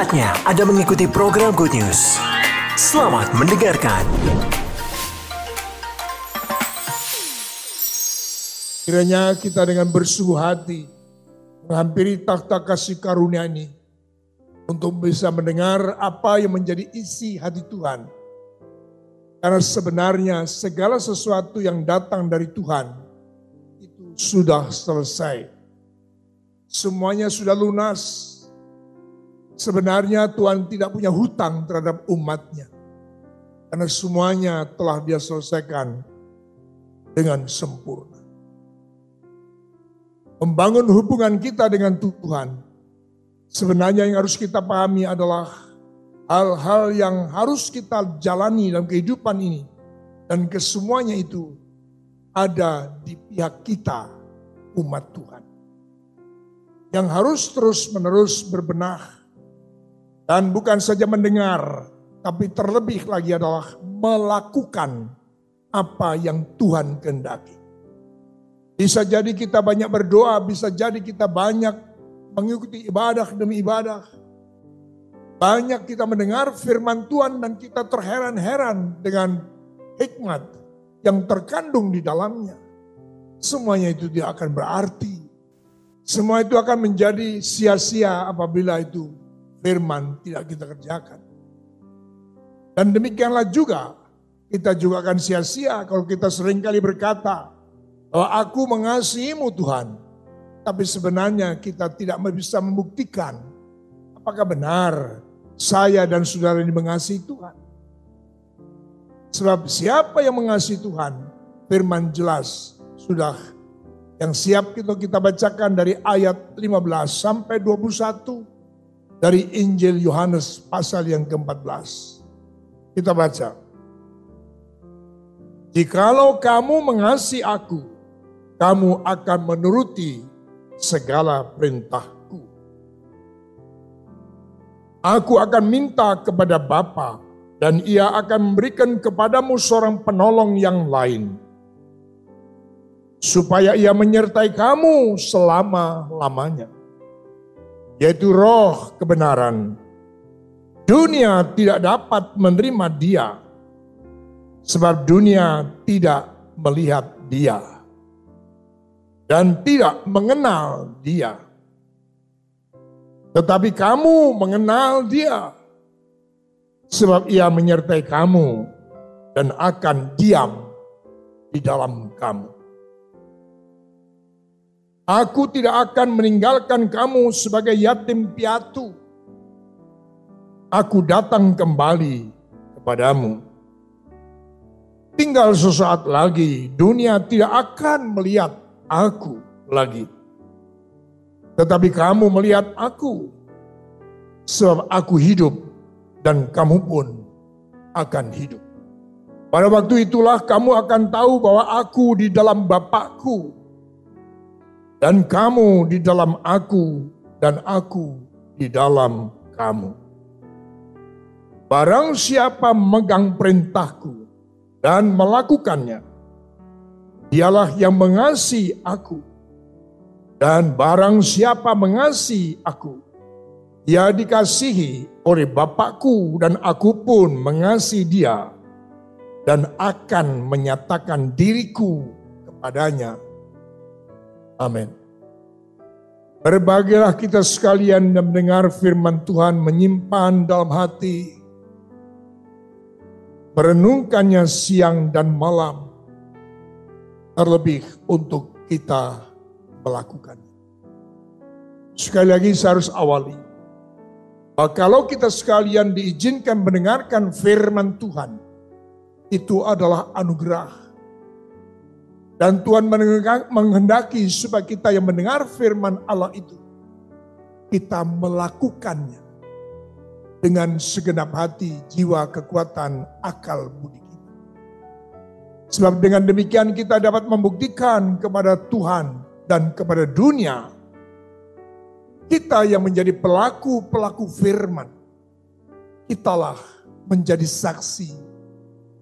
Saatnya Anda mengikuti program Good News. Selamat mendengarkan. Kiranya kita dengan bersungguh hati menghampiri takhta kasih karunia ini untuk bisa mendengar apa yang menjadi isi hati Tuhan. Karena sebenarnya segala sesuatu yang datang dari Tuhan itu sudah selesai. Semuanya sudah lunas. Sebenarnya Tuhan tidak punya hutang terhadap umatnya. Karena semuanya telah dia selesaikan dengan sempurna membangun hubungan kita dengan Tuhan. Sebenarnya yang harus kita pahami adalah hal-hal yang harus kita jalani dalam kehidupan ini. Dan kesemuanya itu ada di pihak kita, umat Tuhan. Yang harus terus-menerus berbenah. Dan bukan saja mendengar, tapi terlebih lagi adalah melakukan apa yang Tuhan kehendaki. Bisa jadi kita banyak berdoa, bisa jadi kita banyak mengikuti ibadah demi ibadah. Banyak kita mendengar firman Tuhan dan kita terheran-heran dengan hikmat yang terkandung di dalamnya. Semuanya itu tidak akan berarti. Semua itu akan menjadi sia-sia apabila itu firman tidak kita kerjakan. Dan demikianlah juga kita juga akan sia-sia kalau kita sering kali berkata, bahwa aku mengasihimu Tuhan. Tapi sebenarnya kita tidak bisa membuktikan apakah benar saya dan saudara ini mengasihi Tuhan. Sebab siapa yang mengasihi Tuhan, firman jelas sudah yang siap kita kita bacakan dari ayat 15 sampai 21 dari Injil Yohanes pasal yang ke-14. Kita baca. Jikalau kamu mengasihi aku, kamu akan menuruti segala perintahku. Aku akan minta kepada Bapa dan ia akan memberikan kepadamu seorang penolong yang lain. Supaya ia menyertai kamu selama-lamanya. Yaitu roh kebenaran. Dunia tidak dapat menerima dia. Sebab dunia tidak melihat dia dan tidak mengenal dia. Tetapi kamu mengenal dia, sebab ia menyertai kamu dan akan diam di dalam kamu. Aku tidak akan meninggalkan kamu sebagai yatim piatu. Aku datang kembali kepadamu. Tinggal sesaat lagi, dunia tidak akan melihat aku lagi. Tetapi kamu melihat aku, sebab aku hidup dan kamu pun akan hidup. Pada waktu itulah kamu akan tahu bahwa aku di dalam Bapakku dan kamu di dalam aku dan aku di dalam kamu. Barang siapa memegang perintahku dan melakukannya, Dialah yang mengasihi aku. Dan barang siapa mengasihi aku, ia dikasihi oleh Bapakku dan aku pun mengasihi dia dan akan menyatakan diriku kepadanya. Amin. Berbagilah kita sekalian dan mendengar firman Tuhan menyimpan dalam hati. Merenungkannya siang dan malam terlebih untuk kita melakukan. Sekali lagi saya harus awali. Bahwa kalau kita sekalian diizinkan mendengarkan firman Tuhan, itu adalah anugerah. Dan Tuhan menghendaki supaya kita yang mendengar firman Allah itu, kita melakukannya dengan segenap hati, jiwa, kekuatan, akal, budi Sebab dengan demikian kita dapat membuktikan kepada Tuhan dan kepada dunia kita yang menjadi pelaku-pelaku firman. Kitalah menjadi saksi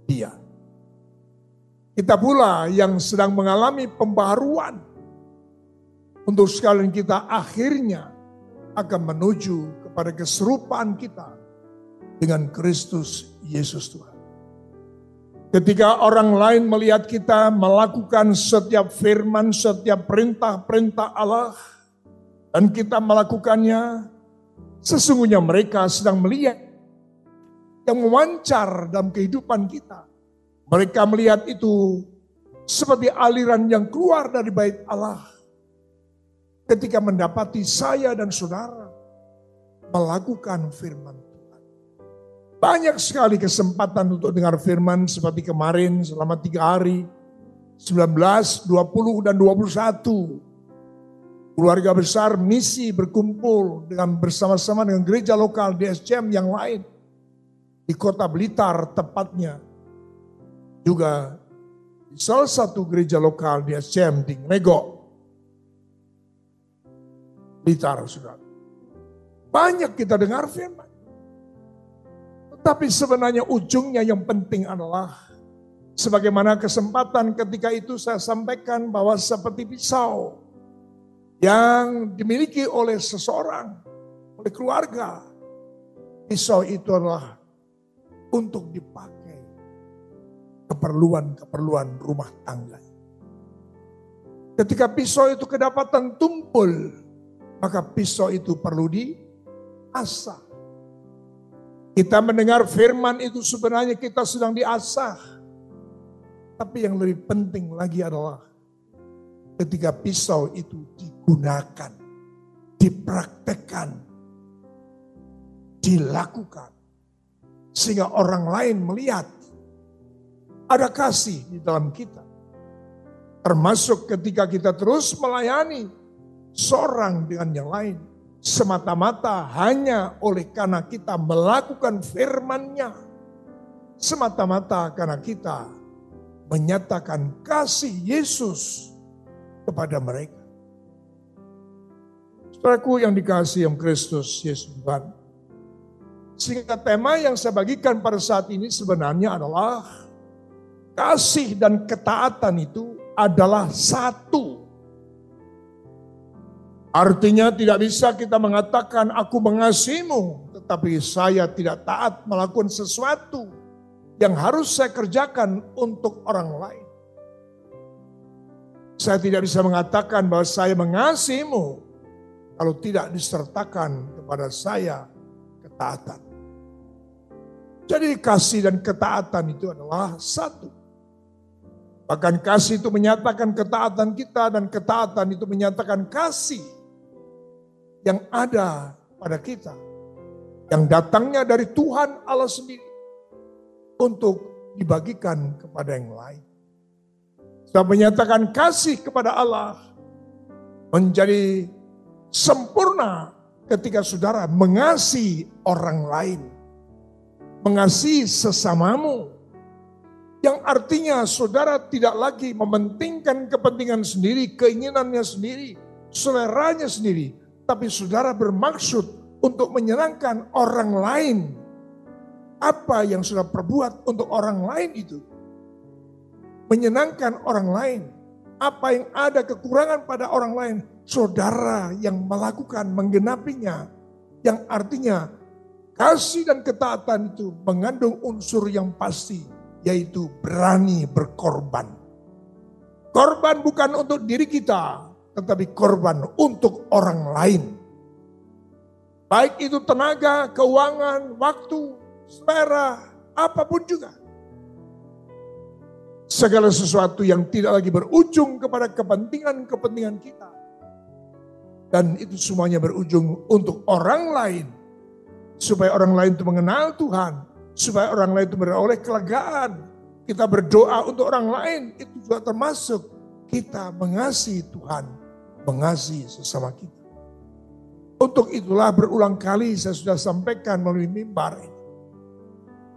dia. Kita pula yang sedang mengalami pembaruan. Untuk sekalian kita akhirnya akan menuju kepada keserupaan kita dengan Kristus Yesus Tuhan. Ketika orang lain melihat kita melakukan setiap firman, setiap perintah-perintah Allah, dan kita melakukannya, sesungguhnya mereka sedang melihat yang memancar dalam kehidupan kita. Mereka melihat itu seperti aliran yang keluar dari bait Allah. Ketika mendapati saya dan saudara melakukan firman Tuhan. Banyak sekali kesempatan untuk dengar firman seperti kemarin selama tiga hari. 19, 20, dan 21. Keluarga besar misi berkumpul dengan bersama-sama dengan gereja lokal di SCM yang lain. Di kota Blitar tepatnya. Juga di salah satu gereja lokal di SCM di Ngego. Blitar, saudara. Banyak kita dengar firman. Tetapi sebenarnya ujungnya yang penting adalah sebagaimana kesempatan ketika itu saya sampaikan bahwa seperti pisau yang dimiliki oleh seseorang, oleh keluarga. Pisau itu adalah untuk dipakai keperluan-keperluan rumah tangga. Ketika pisau itu kedapatan tumpul, maka pisau itu perlu diasah. Kita mendengar firman itu sebenarnya kita sedang diasah. Tapi yang lebih penting lagi adalah ketika pisau itu digunakan, dipraktekkan, dilakukan. Sehingga orang lain melihat ada kasih di dalam kita. Termasuk ketika kita terus melayani seorang dengan yang lain. Semata-mata hanya oleh karena kita melakukan firman-Nya. Semata-mata karena kita menyatakan kasih Yesus kepada mereka. Saudaraku yang dikasih yang Kristus Yesus Tuhan. Sehingga tema yang saya bagikan pada saat ini sebenarnya adalah kasih dan ketaatan itu adalah satu. Artinya tidak bisa kita mengatakan aku mengasihimu, tetapi saya tidak taat melakukan sesuatu yang harus saya kerjakan untuk orang lain. Saya tidak bisa mengatakan bahwa saya mengasihimu kalau tidak disertakan kepada saya ketaatan. Jadi kasih dan ketaatan itu adalah satu. Bahkan kasih itu menyatakan ketaatan kita dan ketaatan itu menyatakan kasih yang ada pada kita. Yang datangnya dari Tuhan Allah sendiri untuk dibagikan kepada yang lain. Saya menyatakan kasih kepada Allah menjadi sempurna ketika saudara mengasihi orang lain. Mengasihi sesamamu yang artinya saudara tidak lagi mementingkan kepentingan sendiri, keinginannya sendiri, seleranya sendiri. Tapi saudara bermaksud untuk menyenangkan orang lain. Apa yang sudah perbuat untuk orang lain itu. Menyenangkan orang lain. Apa yang ada kekurangan pada orang lain. Saudara yang melakukan, menggenapinya. Yang artinya kasih dan ketaatan itu mengandung unsur yang pasti yaitu berani berkorban. Korban bukan untuk diri kita, tetapi korban untuk orang lain. Baik itu tenaga, keuangan, waktu, selera, apa pun juga. Segala sesuatu yang tidak lagi berujung kepada kepentingan-kepentingan kita. Dan itu semuanya berujung untuk orang lain. Supaya orang lain itu mengenal Tuhan supaya orang lain itu beroleh kelegaan. Kita berdoa untuk orang lain itu juga termasuk kita mengasihi Tuhan, mengasihi sesama kita. Untuk itulah berulang kali saya sudah sampaikan melalui mimbar ini.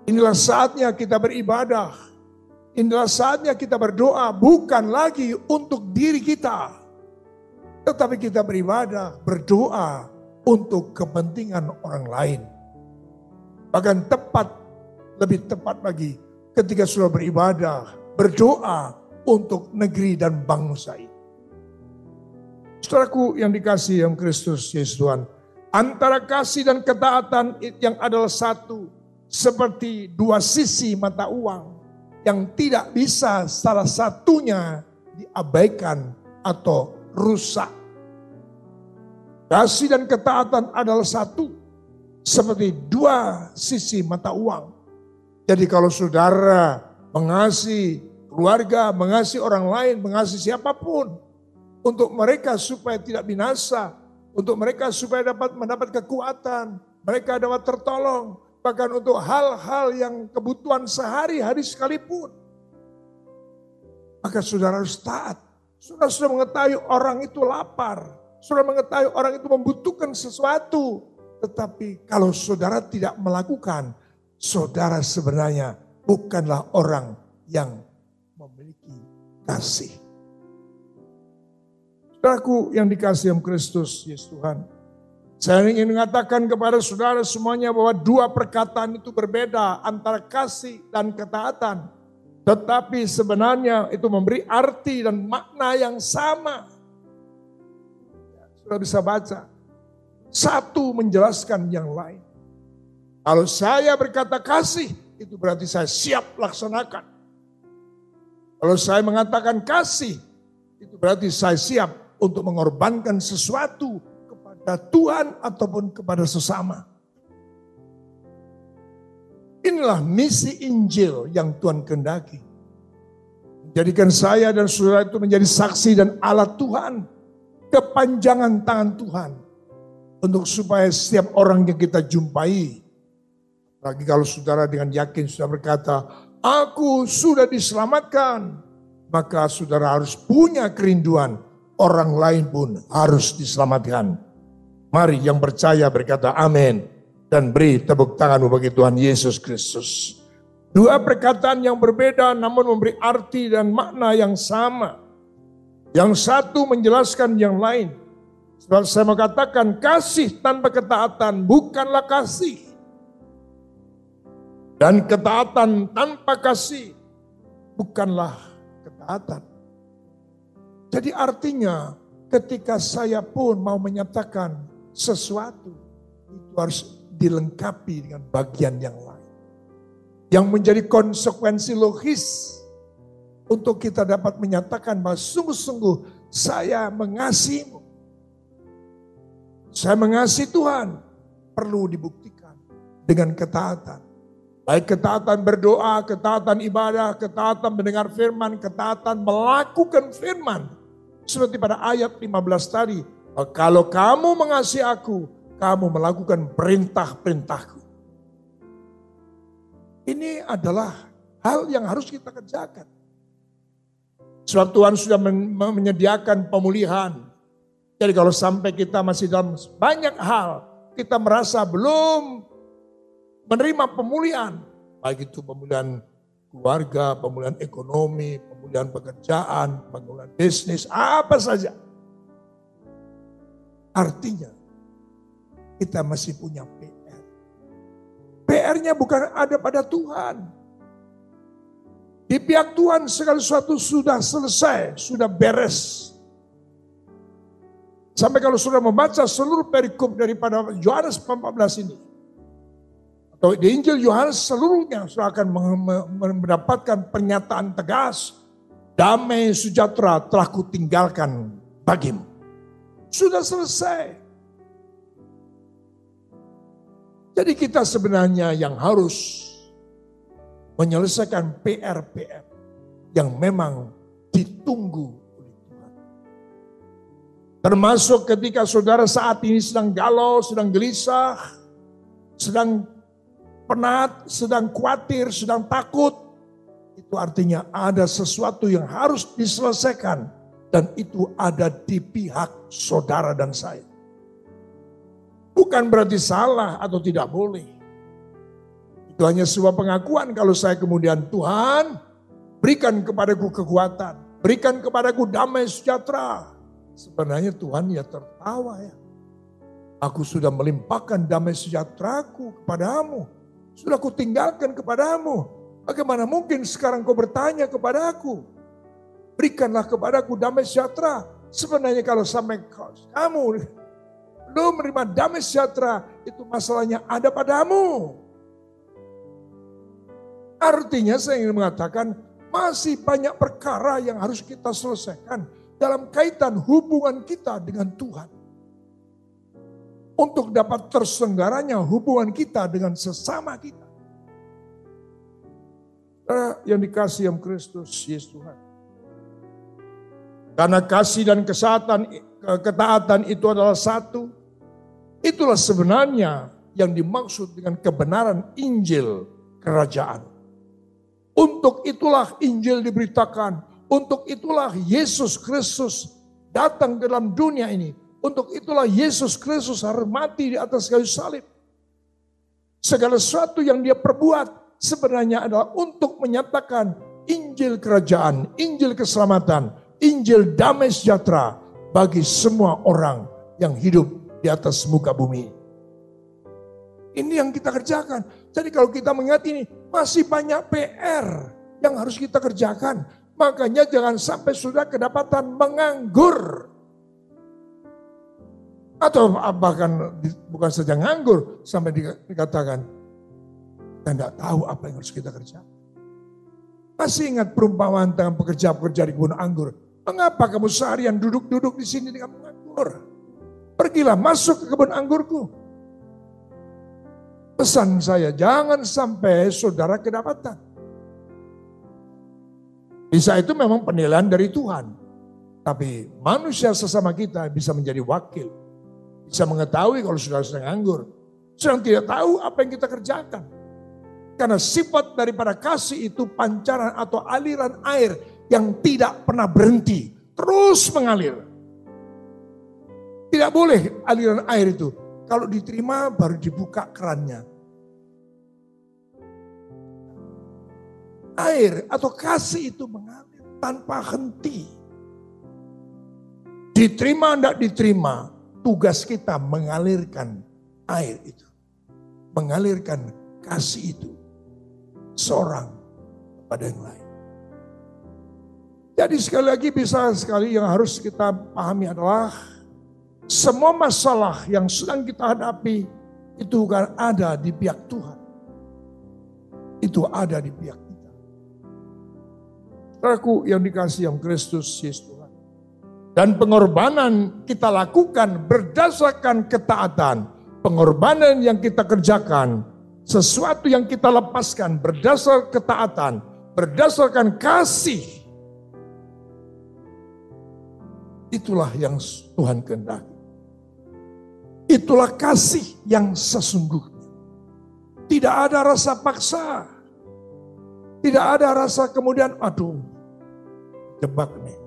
Inilah saatnya kita beribadah. Inilah saatnya kita berdoa bukan lagi untuk diri kita. Tetapi kita beribadah, berdoa untuk kepentingan orang lain. Bahkan tepat lebih tepat lagi ketika sudah beribadah, berdoa untuk negeri dan bangsa ini. Saudaraku yang dikasih yang Kristus Yesus Tuhan, Antara kasih dan ketaatan yang adalah satu. Seperti dua sisi mata uang. Yang tidak bisa salah satunya diabaikan atau rusak. Kasih dan ketaatan adalah satu. Seperti dua sisi mata uang. Jadi kalau saudara mengasihi keluarga, mengasihi orang lain, mengasihi siapa pun. Untuk mereka supaya tidak binasa, untuk mereka supaya dapat mendapat kekuatan, mereka dapat tertolong, bahkan untuk hal-hal yang kebutuhan sehari-hari sekalipun. Maka saudara harus taat. Saudara sudah mengetahui orang itu lapar, saudara mengetahui orang itu membutuhkan sesuatu. Tetapi kalau saudara tidak melakukan, saudara sebenarnya bukanlah orang yang memiliki kasih. Saudaraku yang dikasih yang Kristus, Yesus Tuhan. Saya ingin mengatakan kepada saudara semuanya bahwa dua perkataan itu berbeda antara kasih dan ketaatan. Tetapi sebenarnya itu memberi arti dan makna yang sama. Ya, sudah bisa baca. Satu menjelaskan yang lain. Kalau saya berkata kasih, itu berarti saya siap laksanakan. Kalau saya mengatakan kasih, itu berarti saya siap untuk mengorbankan sesuatu kepada Tuhan ataupun kepada sesama. Inilah misi Injil yang Tuhan kendaki. Menjadikan saya dan saudara itu menjadi saksi dan alat Tuhan. Kepanjangan tangan Tuhan. Untuk supaya setiap orang yang kita jumpai. Lagi kalau saudara dengan yakin sudah berkata, aku sudah diselamatkan. Maka saudara harus punya kerinduan orang lain pun harus diselamatkan. Mari yang percaya berkata amin dan beri tepuk tanganmu bagi Tuhan Yesus Kristus. Dua perkataan yang berbeda namun memberi arti dan makna yang sama. Yang satu menjelaskan yang lain. Sebab saya mengatakan kasih tanpa ketaatan bukanlah kasih. Dan ketaatan tanpa kasih bukanlah ketaatan. Jadi artinya ketika saya pun mau menyatakan sesuatu itu harus dilengkapi dengan bagian yang lain. Yang menjadi konsekuensi logis untuk kita dapat menyatakan bahwa sungguh-sungguh saya mengasihimu. Saya mengasihi Tuhan perlu dibuktikan dengan ketaatan. Baik ketaatan berdoa, ketaatan ibadah, ketaatan mendengar firman, ketaatan melakukan firman seperti pada ayat 15 tadi. Kalau kamu mengasihi aku, kamu melakukan perintah-perintahku. Ini adalah hal yang harus kita kerjakan. Sebab Tuhan sudah menyediakan pemulihan. Jadi kalau sampai kita masih dalam banyak hal, kita merasa belum menerima pemulihan. Baik itu pemulihan keluarga, pemulihan ekonomi, pemulihan pekerjaan, pemulihan bisnis, apa saja. Artinya kita masih punya PR. PR-nya bukan ada pada Tuhan. Di pihak Tuhan segala sesuatu sudah selesai, sudah beres. Sampai kalau sudah membaca seluruh perikop daripada Yohanes 14 ini di Injil Yohanes seluruhnya sudah akan mendapatkan pernyataan tegas. Damai sejahtera telah kutinggalkan bagimu. Sudah selesai. Jadi kita sebenarnya yang harus menyelesaikan PR-PR yang memang ditunggu oleh Tuhan. Termasuk ketika saudara saat ini sedang galau, sedang gelisah, sedang penat, sedang khawatir, sedang takut, itu artinya ada sesuatu yang harus diselesaikan dan itu ada di pihak saudara dan saya. Bukan berarti salah atau tidak boleh. Itu hanya sebuah pengakuan kalau saya kemudian Tuhan berikan kepadaku kekuatan, berikan kepadaku damai sejahtera. Sebenarnya Tuhan ya tertawa ya. Aku sudah melimpahkan damai sejahteraku kepadamu sudah kutinggalkan kepadamu. Bagaimana mungkin sekarang kau bertanya kepada aku? Berikanlah kepadaku damai sejahtera. Sebenarnya kalau sampai kamu belum menerima damai sejahtera, itu masalahnya ada padamu. Artinya saya ingin mengatakan masih banyak perkara yang harus kita selesaikan dalam kaitan hubungan kita dengan Tuhan. Untuk dapat tersenggaranya hubungan kita dengan sesama kita. Yang dikasih yang Kristus Yesus Tuhan. Karena kasih dan kesehatan, ketaatan itu adalah satu. Itulah sebenarnya yang dimaksud dengan kebenaran Injil kerajaan. Untuk itulah Injil diberitakan. Untuk itulah Yesus Kristus datang ke dalam dunia ini. Untuk itulah Yesus Kristus harus mati di atas kayu salib. Segala sesuatu yang dia perbuat sebenarnya adalah untuk menyatakan Injil kerajaan, Injil keselamatan, Injil damai sejahtera bagi semua orang yang hidup di atas muka bumi. Ini yang kita kerjakan. Jadi kalau kita mengingat ini, masih banyak PR yang harus kita kerjakan. Makanya jangan sampai sudah kedapatan menganggur. Atau bahkan bukan saja nganggur, sampai dikatakan, kita tidak tahu apa yang harus kita kerjakan. Masih ingat perumpamaan tentang pekerja-pekerja di kebun anggur. Mengapa kamu seharian duduk-duduk di sini dengan menganggur? Pergilah masuk ke kebun anggurku Pesan saya, jangan sampai saudara kedapatan. Bisa itu memang penilaian dari Tuhan. Tapi manusia sesama kita bisa menjadi wakil. Bisa mengetahui kalau saudara sedang anggur. Sedang tidak tahu apa yang kita kerjakan. Karena sifat daripada kasih itu pancaran atau aliran air yang tidak pernah berhenti. Terus mengalir. Tidak boleh aliran air itu. Kalau diterima baru dibuka kerannya. air atau kasih itu mengalir tanpa henti. Diterima tidak diterima, tugas kita mengalirkan air itu. Mengalirkan kasih itu. Seorang kepada yang lain. Jadi sekali lagi bisa sekali yang harus kita pahami adalah semua masalah yang sedang kita hadapi itu bukan ada di pihak Tuhan. Itu ada di pihak Aku yang dikasih yang Kristus Yesus. Dan pengorbanan kita lakukan berdasarkan ketaatan. Pengorbanan yang kita kerjakan, sesuatu yang kita lepaskan berdasar ketaatan, berdasarkan kasih. Itulah yang Tuhan kehendaki. Itulah kasih yang sesungguhnya. Tidak ada rasa paksa. Tidak ada rasa kemudian, aduh, jebak nih.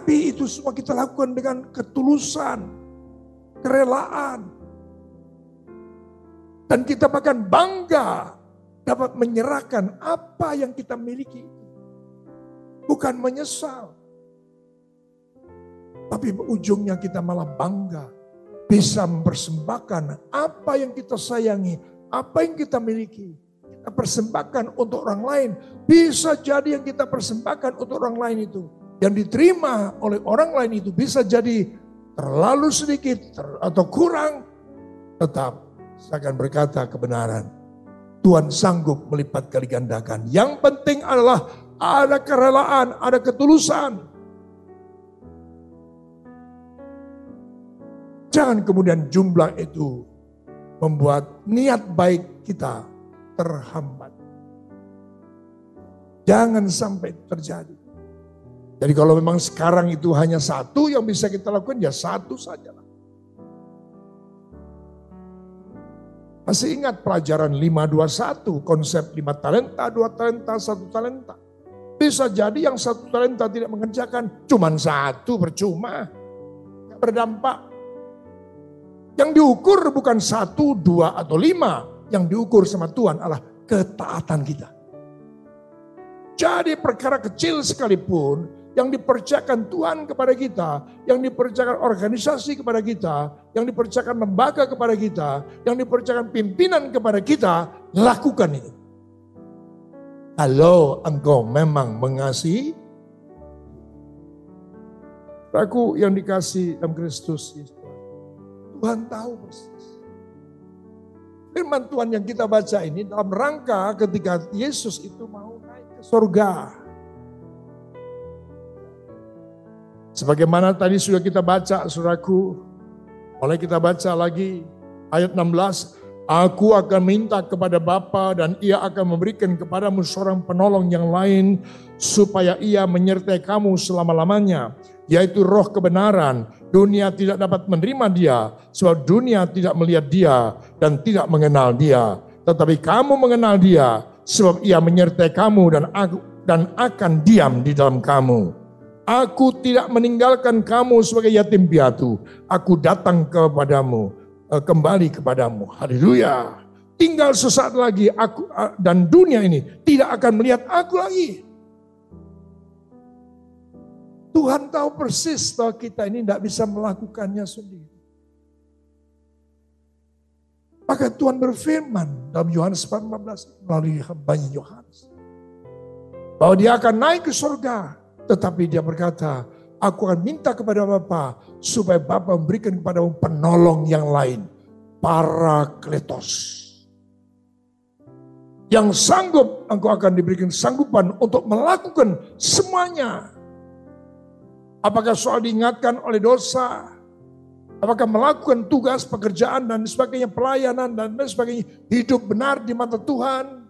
Tapi itu semua kita lakukan dengan ketulusan, kerelaan. Dan kita bahkan bangga dapat menyerahkan apa yang kita miliki. Bukan menyesal. Tapi ujungnya kita malah bangga. Bisa mempersembahkan apa yang kita sayangi, apa yang kita miliki, kita persembahkan untuk orang lain. Bisa jadi yang kita persembahkan untuk orang lain itu, yang diterima oleh orang lain itu bisa jadi terlalu sedikit atau kurang, tetap saya akan berkata kebenaran. Tuhan sanggup melipat kali gandakan. Yang penting adalah ada kerelaan, ada ketulusan. Jangan kemudian jumlah itu membuat niat baik kita terhambat. Jangan sampai terjadi. Jadi kalau memang sekarang itu hanya satu yang bisa kita lakukan, ya satu saja. Masih ingat pelajaran 521, konsep 5 talenta, 2 talenta, 1 talenta. Bisa jadi yang satu talenta tidak mengerjakan, cuma satu percuma. Berdampak yang diukur bukan satu, dua, atau lima. Yang diukur sama Tuhan adalah ketaatan kita. Jadi perkara kecil sekalipun yang dipercayakan Tuhan kepada kita, yang dipercayakan organisasi kepada kita, yang dipercayakan lembaga kepada kita, yang dipercayakan pimpinan kepada kita, lakukan itu. Kalau engkau memang mengasihi, Aku yang dikasih dalam Kristus Tuhan tahu persis. Firman Tuhan yang kita baca ini dalam rangka ketika Yesus itu mau naik ke surga. Sebagaimana tadi sudah kita baca, suraku, mulai kita baca lagi ayat 16, Aku akan minta kepada Bapa dan ia akan memberikan kepadamu seorang penolong yang lain supaya ia menyertai kamu selama-lamanya, yaitu roh kebenaran. Dunia tidak dapat menerima dia sebab dunia tidak melihat dia dan tidak mengenal dia. Tetapi kamu mengenal dia sebab ia menyertai kamu dan aku, dan akan diam di dalam kamu. Aku tidak meninggalkan kamu sebagai yatim piatu. Aku datang kepadamu Eh, kembali kepadamu. Haleluya. Tinggal sesaat lagi aku eh, dan dunia ini tidak akan melihat aku lagi. Tuhan tahu persis bahwa kita ini tidak bisa melakukannya sendiri. Maka Tuhan berfirman dalam Yohanes 14 melalui hambanya Yohanes. Bahwa dia akan naik ke surga. Tetapi dia berkata, Aku akan minta kepada Bapa supaya Bapa memberikan kepadamu penolong yang lain. para kletos Yang sanggup engkau akan diberikan sanggupan untuk melakukan semuanya. Apakah soal diingatkan oleh dosa, apakah melakukan tugas, pekerjaan dan sebagainya, pelayanan dan sebagainya, hidup benar di mata Tuhan,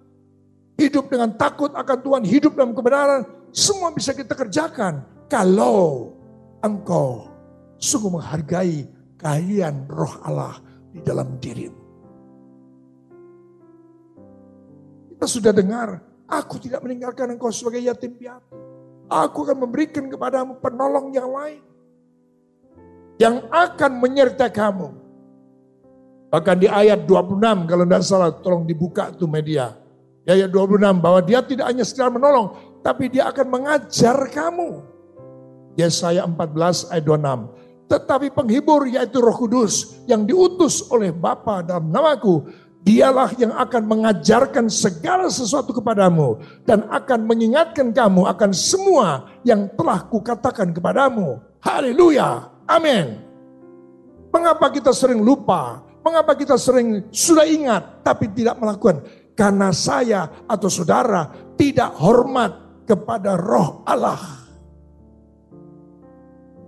hidup dengan takut akan Tuhan, hidup dalam kebenaran, semua bisa kita kerjakan kalau engkau sungguh menghargai kehadiran roh Allah di dalam dirimu. Kita sudah dengar, aku tidak meninggalkan engkau sebagai yatim piatu. Aku akan memberikan kepadamu penolong yang lain. Yang akan menyertai kamu. Bahkan di ayat 26 kalau tidak salah tolong dibuka tuh media. Di ayat 26 bahwa dia tidak hanya sekedar menolong. Tapi dia akan mengajar kamu. Yesaya 14 ayat 26. Tetapi penghibur yaitu roh kudus yang diutus oleh Bapa dalam namaku. Dialah yang akan mengajarkan segala sesuatu kepadamu. Dan akan mengingatkan kamu akan semua yang telah kukatakan kepadamu. Haleluya. Amin. Mengapa kita sering lupa? Mengapa kita sering sudah ingat tapi tidak melakukan? Karena saya atau saudara tidak hormat kepada roh Allah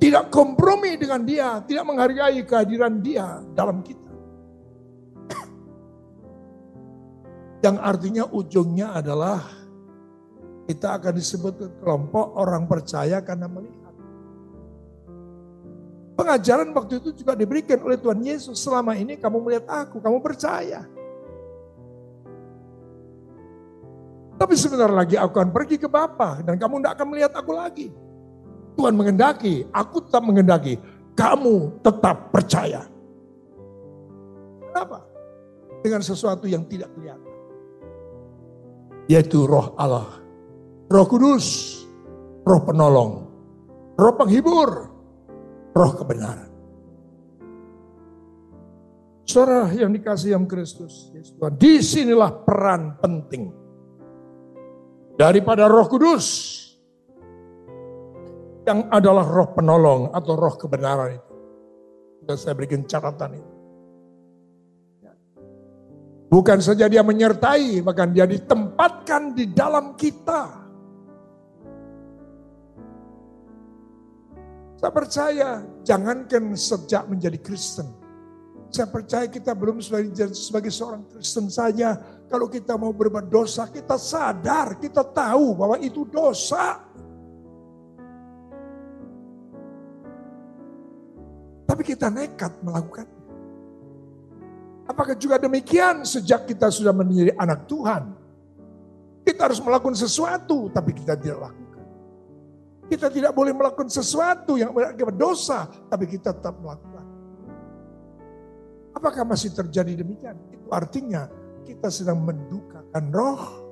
tidak kompromi dengan dia, tidak menghargai kehadiran dia dalam kita. Yang artinya ujungnya adalah kita akan disebut ke kelompok orang percaya karena melihat. Pengajaran waktu itu juga diberikan oleh Tuhan Yesus. Selama ini kamu melihat aku, kamu percaya. Tapi sebentar lagi aku akan pergi ke Bapa dan kamu tidak akan melihat aku lagi. Tuhan mengendaki, aku tetap mengendaki, kamu tetap percaya. Kenapa? Dengan sesuatu yang tidak kelihatan. Yaitu roh Allah. Roh kudus, roh penolong, roh penghibur, roh kebenaran. Saudara yang dikasih yang Kristus, Yesus Tuhan, di sinilah peran penting daripada roh kudus yang adalah roh penolong atau roh kebenaran itu. Sudah saya berikan catatan itu. Bukan saja dia menyertai, bahkan dia ditempatkan di dalam kita. Saya percaya, jangankan sejak menjadi Kristen. Saya percaya kita belum sebagai, seorang Kristen saja. Kalau kita mau berbuat dosa, kita sadar, kita tahu bahwa itu dosa. Tapi kita nekat melakukan. Apakah juga demikian sejak kita sudah menjadi anak Tuhan? Kita harus melakukan sesuatu, tapi kita tidak lakukan. Kita tidak boleh melakukan sesuatu yang berakibat dosa, tapi kita tetap melakukan. Apakah masih terjadi demikian? Itu artinya kita sedang mendukakan roh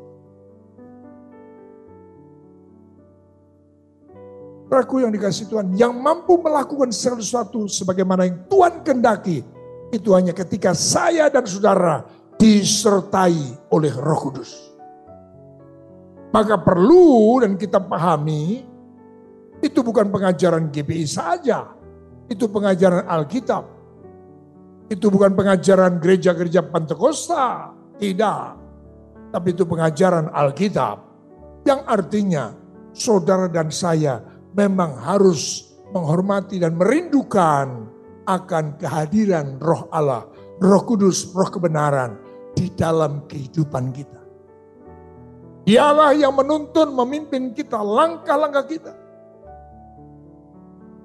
Aku yang dikasih Tuhan, yang mampu melakukan sesuatu sebagaimana yang Tuhan kendaki, itu hanya ketika saya dan saudara disertai oleh roh kudus. Maka perlu dan kita pahami Itu bukan pengajaran GPI saja. Itu pengajaran Alkitab. Itu bukan pengajaran gereja-gereja Pentakosta. Tidak. Tapi itu pengajaran Alkitab. Yang artinya saudara dan saya memang harus menghormati dan merindukan akan kehadiran roh Allah, roh kudus, roh kebenaran di dalam kehidupan kita. Dialah yang menuntun, memimpin kita, langkah-langkah kita.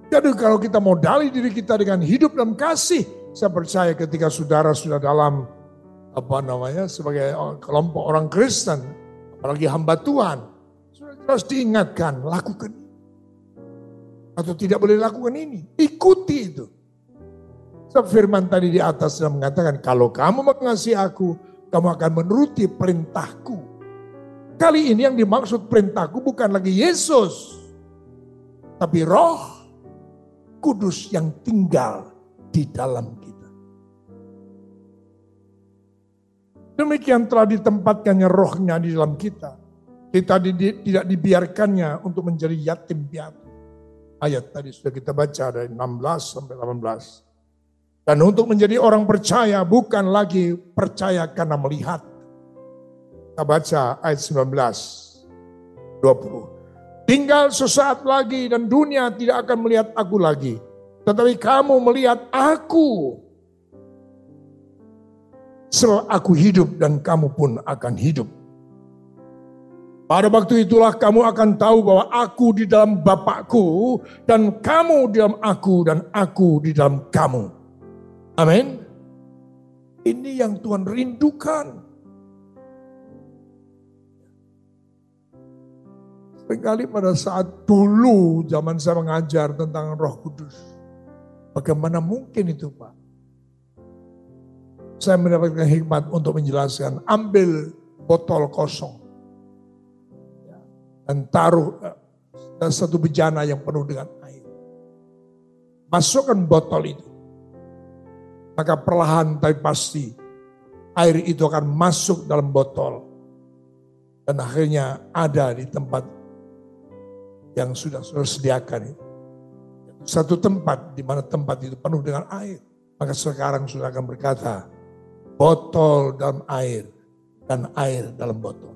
Jadi kalau kita modali diri kita dengan hidup dalam kasih, saya percaya ketika saudara sudah dalam apa namanya sebagai kelompok orang Kristen, apalagi hamba Tuhan, sudah jelas diingatkan lakukan atau tidak boleh lakukan ini, ikuti itu. Sebab firman tadi di atas sudah mengatakan, kalau kamu mengasihi aku, kamu akan menuruti perintahku. Kali ini yang dimaksud perintahku bukan lagi Yesus, tapi roh Kudus yang tinggal di dalam kita. Demikian telah ditempatkannya rohnya di dalam kita. Kita tidak dibiarkannya untuk menjadi yatim piatu. Ayat tadi sudah kita baca dari 16 sampai 18. Dan untuk menjadi orang percaya bukan lagi percaya karena melihat. Kita baca ayat 19, 20. Tinggal sesaat lagi dan dunia tidak akan melihat aku lagi. Tetapi kamu melihat aku. Sebab aku hidup dan kamu pun akan hidup. Pada waktu itulah kamu akan tahu bahwa aku di dalam Bapakku dan kamu di dalam aku dan aku di dalam kamu. Amin. Ini yang Tuhan rindukan. Sekali pada saat dulu zaman saya mengajar tentang roh kudus. Bagaimana mungkin itu Pak? Saya mendapatkan hikmat untuk menjelaskan. Ambil botol kosong. Dan taruh dan satu bejana yang penuh dengan air. Masukkan botol itu. Maka perlahan tapi pasti air itu akan masuk dalam botol. Dan akhirnya ada di tempat yang sudah saudara sediakan itu. Satu tempat di mana tempat itu penuh dengan air. Maka sekarang sudah akan berkata, botol dalam air dan air dalam botol.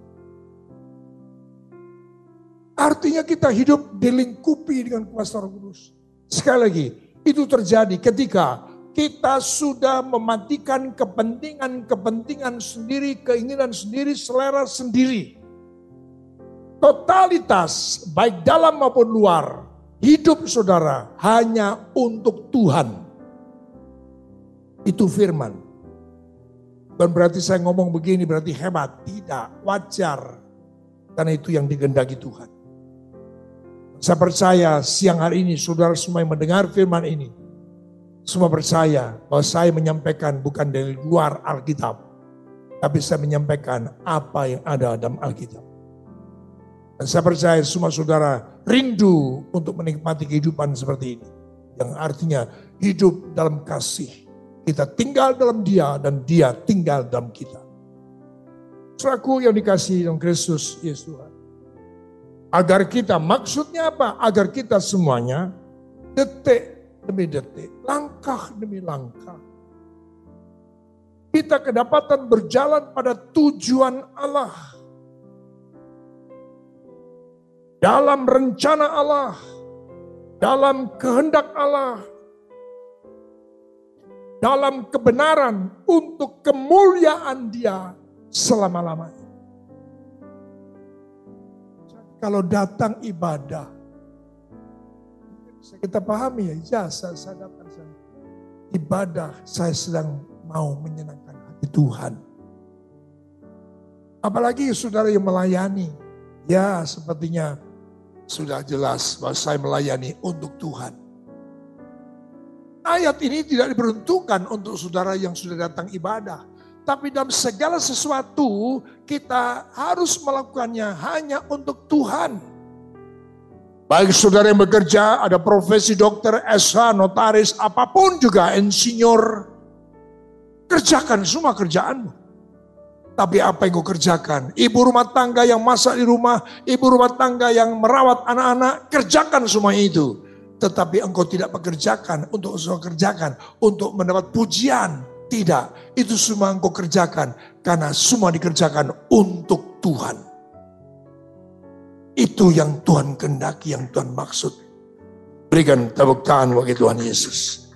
Artinya kita hidup dilingkupi dengan kuasa roh kudus. Sekali lagi, itu terjadi ketika kita sudah mematikan kepentingan-kepentingan sendiri, keinginan sendiri, selera sendiri totalitas baik dalam maupun luar hidup saudara hanya untuk Tuhan. Itu firman. Bukan berarti saya ngomong begini berarti hebat. Tidak, wajar. Karena itu yang digendaki Tuhan. Saya percaya siang hari ini saudara semua yang mendengar firman ini. Semua percaya bahwa saya menyampaikan bukan dari luar Alkitab. Tapi saya menyampaikan apa yang ada dalam Alkitab. Dan saya percaya semua saudara rindu untuk menikmati kehidupan seperti ini. Yang artinya hidup dalam kasih. Kita tinggal dalam dia dan dia tinggal dalam kita. Seraku yang dikasih dalam Kristus Yesus Tuhan. Agar kita, maksudnya apa? Agar kita semuanya detik demi detik, langkah demi langkah. Kita kedapatan berjalan pada tujuan Allah dalam rencana Allah, dalam kehendak Allah, dalam kebenaran untuk kemuliaan Dia selama-lamanya. Kalau datang ibadah, kita pahami ya, ya saya, datang saya, ibadah saya sedang mau menyenangkan hati Tuhan. Apalagi saudara yang melayani, ya sepertinya sudah jelas bahwa saya melayani untuk Tuhan. Ayat ini tidak diperuntukkan untuk saudara yang sudah datang ibadah. Tapi dalam segala sesuatu kita harus melakukannya hanya untuk Tuhan. Baik saudara yang bekerja, ada profesi dokter, SH, notaris, apa pun juga, insinyur. Kerjakan semua kerjaanmu. Tapi apa yang kau kerjakan. Ibu rumah tangga yang masak di rumah, ibu rumah tangga yang merawat anak-anak, kerjakan semua itu. Tetapi engkau tidak pekerjakan untuk engkau kerjakan, untuk mendapat pujian. Tidak, itu semua engkau kerjakan karena semua dikerjakan untuk Tuhan. Itu yang Tuhan kendaki, yang Tuhan maksud. Berikan tepuk tangan bagi Tuhan Yesus.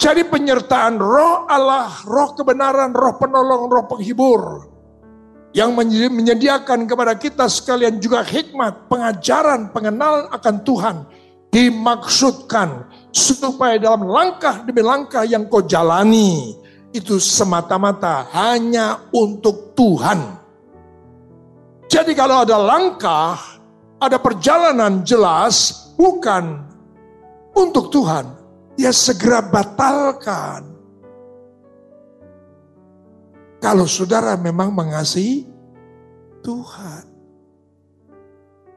Jadi penyertaan roh Allah, roh kebenaran, roh penolong, roh penghibur. Yang menyediakan kepada kita sekalian juga hikmat, pengajaran, pengenalan akan Tuhan. Dimaksudkan supaya dalam langkah demi langkah yang kau jalani. Itu semata-mata hanya untuk Tuhan. Jadi kalau ada langkah, ada perjalanan jelas, bukan untuk Tuhan ya segera batalkan. Kalau saudara memang mengasihi Tuhan.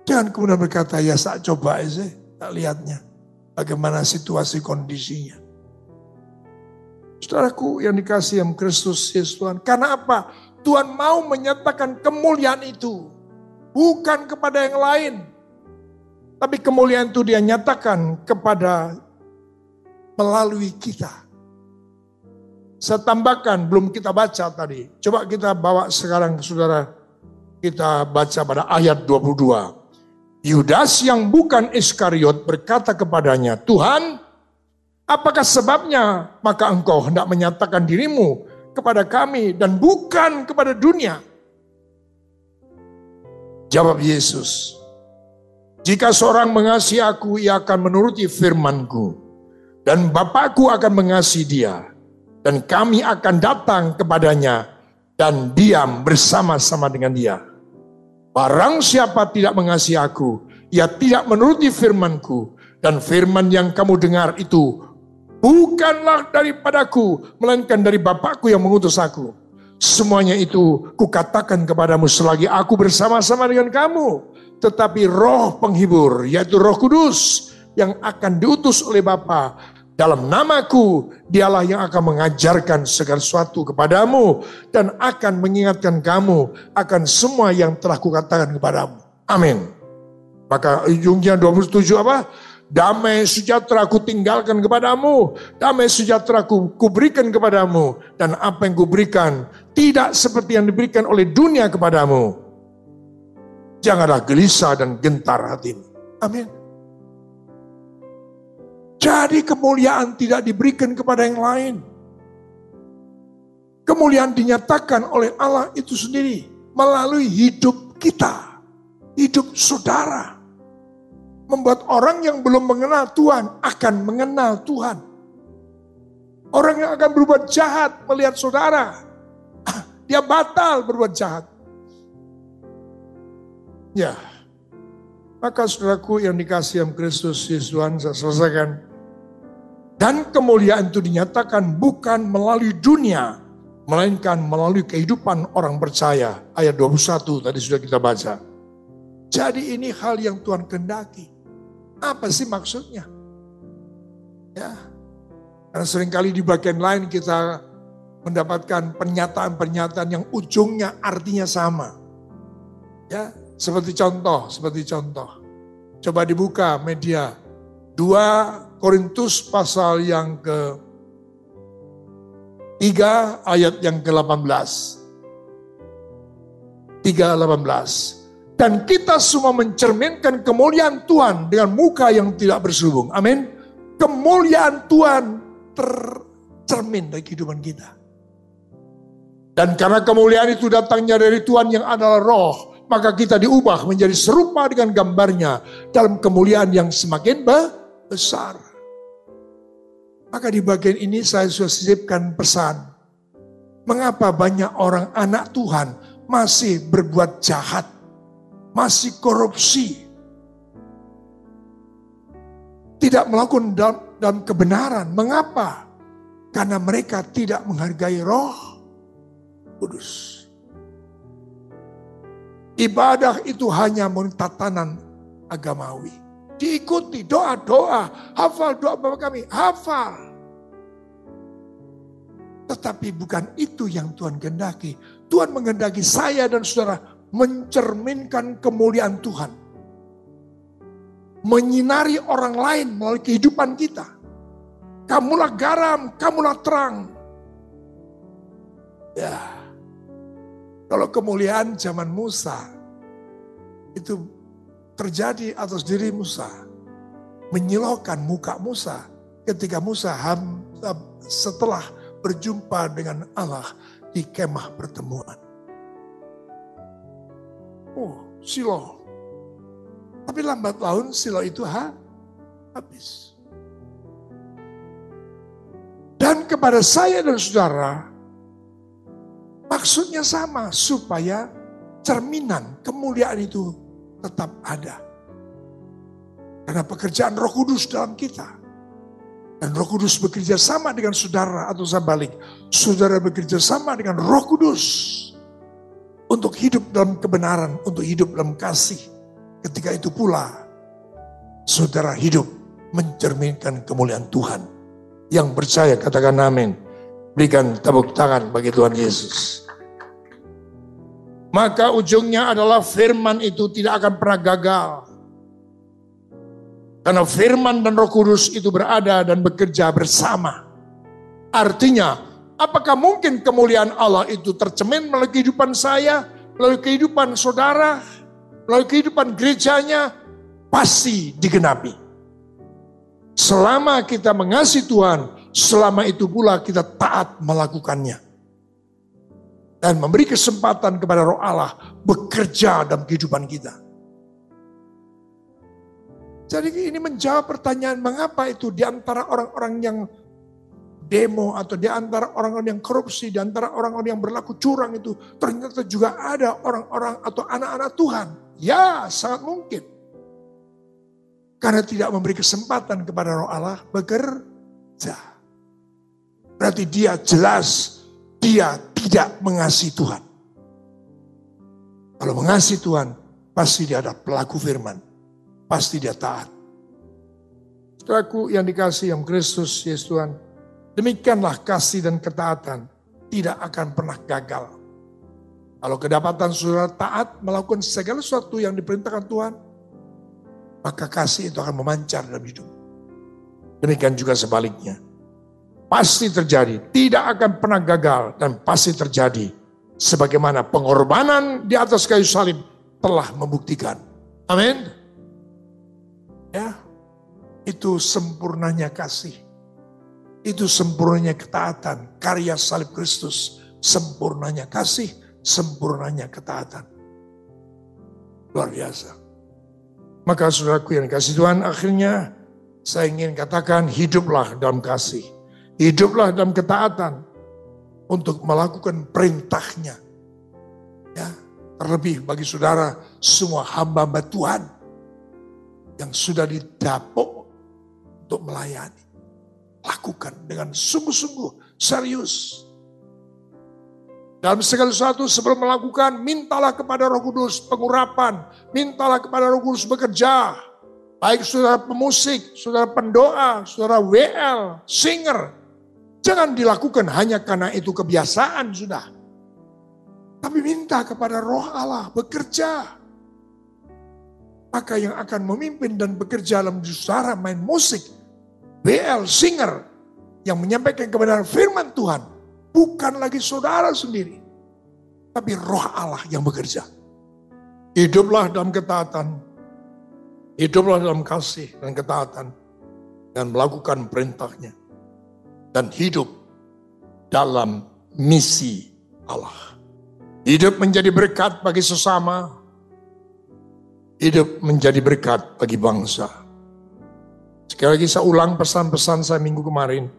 Jangan kemudian berkata, ya saya coba aja, tak lihatnya. Bagaimana situasi kondisinya. Saudaraku yang dikasih yang Kristus Yesus Tuhan. Karena apa? Tuhan mau menyatakan kemuliaan itu. Bukan kepada yang lain. Tapi kemuliaan itu dia nyatakan kepada melalui kita. Saya belum kita baca tadi. Coba kita bawa sekarang saudara, kita baca pada ayat 22. Yudas yang bukan Iskariot berkata kepadanya, Tuhan, apakah sebabnya maka engkau hendak menyatakan dirimu kepada kami dan bukan kepada dunia? Jawab Yesus, jika seorang mengasihi aku, ia akan menuruti firmanku. Dan Bapakku akan mengasihi dia. Dan kami akan datang kepadanya dan diam bersama-sama dengan dia. Barang siapa tidak mengasihi aku, ia tidak menuruti firmanku. Dan firman yang kamu dengar itu bukanlah daripadaku, melainkan dari Bapakku yang mengutus aku. Semuanya itu kukatakan kepadamu selagi aku bersama-sama dengan kamu. Tetapi roh penghibur, yaitu roh kudus, yang akan diutus oleh Bapa dalam namaku, dialah yang akan mengajarkan segala sesuatu kepadamu dan akan mengingatkan kamu akan semua yang telah kukatakan kepadamu. Amin. Maka ujungnya 27 apa? Damai sejahtera ku tinggalkan kepadamu. Damai sejahtera ku kuberikan kepadamu. Dan apa yang kuberikan tidak seperti yang diberikan oleh dunia kepadamu. Janganlah gelisah dan gentar hatimu. Amin. Jadi kemuliaan tidak diberikan kepada yang lain. Kemuliaan dinyatakan oleh Allah itu sendiri melalui hidup kita, hidup saudara. Membuat orang yang belum mengenal Tuhan akan mengenal Tuhan. Orang yang akan berbuat jahat melihat saudara, dia batal berbuat jahat. Ya, maka saudaraku yang dikasih yang Kristus Yesus Tuhan, saya selesaikan. Dan kemuliaan itu dinyatakan bukan melalui dunia, melainkan melalui kehidupan orang percaya. Ayat 21 tadi sudah kita baca. Jadi ini hal yang Tuhan kendaki. Apa sih maksudnya? Ya. Karena sering kali di bagian lain kita mendapatkan pernyataan-pernyataan yang ujungnya artinya sama. Ya, seperti contoh, seperti contoh. Coba dibuka media. Dua Korintus pasal yang ke 3 ayat yang ke-18. 3:18. Dan kita semua mencerminkan kemuliaan Tuhan dengan muka yang tidak berselubung. Amin. Kemuliaan Tuhan tercermin dari kehidupan kita. Dan karena kemuliaan itu datangnya dari Tuhan yang adalah roh, maka kita diubah menjadi serupa dengan gambarnya dalam kemuliaan yang semakin besar. Maka di bagian ini saya sudah sisipkan pesan. Mengapa banyak orang anak Tuhan masih berbuat jahat, masih korupsi, tidak melakukan dalam, dalam kebenaran. Mengapa? Karena mereka tidak menghargai roh kudus. Ibadah itu hanya tatanan agamawi. Diikuti doa-doa. Hafal doa Bapak kami. Hafal. Tetapi bukan itu yang Tuhan kehendaki. Tuhan menghendaki saya dan saudara mencerminkan kemuliaan Tuhan. Menyinari orang lain melalui kehidupan kita. Kamulah garam, kamulah terang. Ya. Kalau kemuliaan zaman Musa itu terjadi atas diri Musa. Menyilaukan muka Musa ketika Musa setelah berjumpa dengan Allah di kemah pertemuan. Oh, Silo. Tapi lambat laun Silo itu ha, habis. Dan kepada saya dan saudara, maksudnya sama, supaya cerminan kemuliaan itu tetap ada. Karena pekerjaan roh kudus dalam kita dan roh kudus bekerja sama dengan saudara atau balik. Saudara bekerja sama dengan roh kudus. Untuk hidup dalam kebenaran, untuk hidup dalam kasih. Ketika itu pula, saudara hidup mencerminkan kemuliaan Tuhan. Yang percaya katakan amin. Berikan tepuk tangan bagi Tuhan Yesus. Maka ujungnya adalah firman itu tidak akan pernah gagal karena firman dan roh kudus itu berada dan bekerja bersama. Artinya, apakah mungkin kemuliaan Allah itu tercemin melalui kehidupan saya, melalui kehidupan saudara, melalui kehidupan gerejanya? Pasti digenapi. Selama kita mengasihi Tuhan, selama itu pula kita taat melakukannya. Dan memberi kesempatan kepada roh Allah bekerja dalam kehidupan kita. Jadi ini menjawab pertanyaan mengapa itu di antara orang-orang yang demo atau di antara orang-orang yang korupsi, di antara orang-orang yang berlaku curang itu ternyata juga ada orang-orang atau anak-anak Tuhan. Ya, sangat mungkin. Karena tidak memberi kesempatan kepada roh Allah bekerja. Berarti dia jelas dia tidak mengasihi Tuhan. Kalau mengasihi Tuhan, pasti dia ada pelaku firman pasti dia taat. Saudaraku yang dikasih yang Kristus Yesus Tuhan, demikianlah kasih dan ketaatan tidak akan pernah gagal. Kalau kedapatan saudara taat melakukan segala sesuatu yang diperintahkan Tuhan, maka kasih itu akan memancar dalam hidup. Demikian juga sebaliknya. Pasti terjadi, tidak akan pernah gagal dan pasti terjadi. Sebagaimana pengorbanan di atas kayu salib telah membuktikan. Amin. Ya, itu sempurnanya kasih. Itu sempurnanya ketaatan. Karya salib Kristus. Sempurnanya kasih, sempurnanya ketaatan. Luar biasa. Maka saudaraku yang kasih Tuhan akhirnya saya ingin katakan hiduplah dalam kasih. Hiduplah dalam ketaatan untuk melakukan perintahnya. Ya, terlebih bagi saudara semua hamba-hamba Tuhan yang sudah didapuk untuk melayani. Lakukan dengan sungguh-sungguh, serius. Dalam segala sesuatu sebelum melakukan, mintalah kepada roh kudus pengurapan. Mintalah kepada roh kudus bekerja. Baik saudara pemusik, saudara pendoa, saudara WL, singer. Jangan dilakukan hanya karena itu kebiasaan sudah. Tapi minta kepada roh Allah bekerja maka yang akan memimpin dan bekerja dalam saudara main musik, BL, singer, yang menyampaikan kebenaran firman Tuhan, bukan lagi saudara sendiri, tapi roh Allah yang bekerja. Hiduplah dalam ketaatan, hiduplah dalam kasih dan ketaatan, dan melakukan perintahnya. Dan hidup dalam misi Allah. Hidup menjadi berkat bagi sesama, hidup menjadi berkat bagi bangsa. Sekali lagi saya ulang pesan-pesan saya minggu kemarin.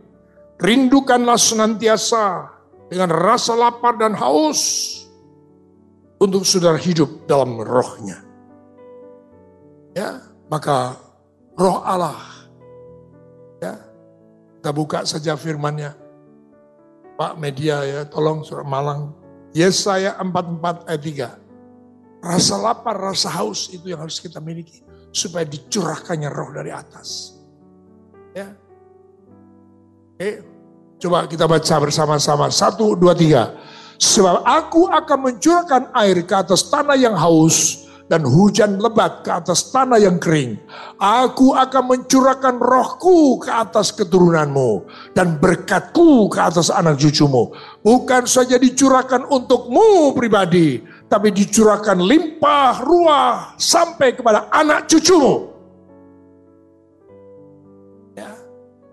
Rindukanlah senantiasa dengan rasa lapar dan haus untuk saudara hidup dalam rohnya. Ya, maka roh Allah. Kita buka saja firmannya. Pak media ya, tolong surat Malang. Yesaya 44 ayat 3. Rasa lapar, rasa haus itu yang harus kita miliki. Supaya dicurahkannya roh dari atas. Ya. Oke. Coba kita baca bersama-sama. Satu, dua, tiga. Sebab aku akan mencurahkan air ke atas tanah yang haus dan hujan lebat ke atas tanah yang kering. Aku akan mencurahkan rohku ke atas keturunanmu dan berkatku ke atas anak cucumu. Bukan saja dicurahkan untukmu pribadi, tapi dicurahkan limpah ruah sampai kepada anak cucumu. Ya,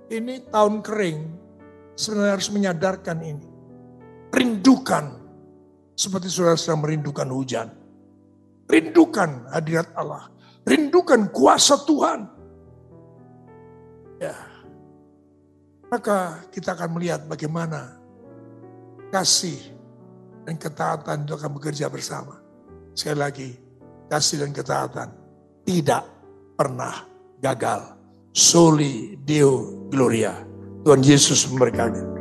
ini tahun kering, sebenarnya harus menyadarkan ini. Rindukan seperti saudara sedang merindukan hujan. Rindukan hadirat Allah. Rindukan kuasa Tuhan. Ya. Maka kita akan melihat bagaimana kasih dan ketaatan itu akan bekerja bersama. Sekali lagi, kasih dan ketaatan tidak pernah gagal. Soli Deo Gloria. Tuhan Yesus memberkati.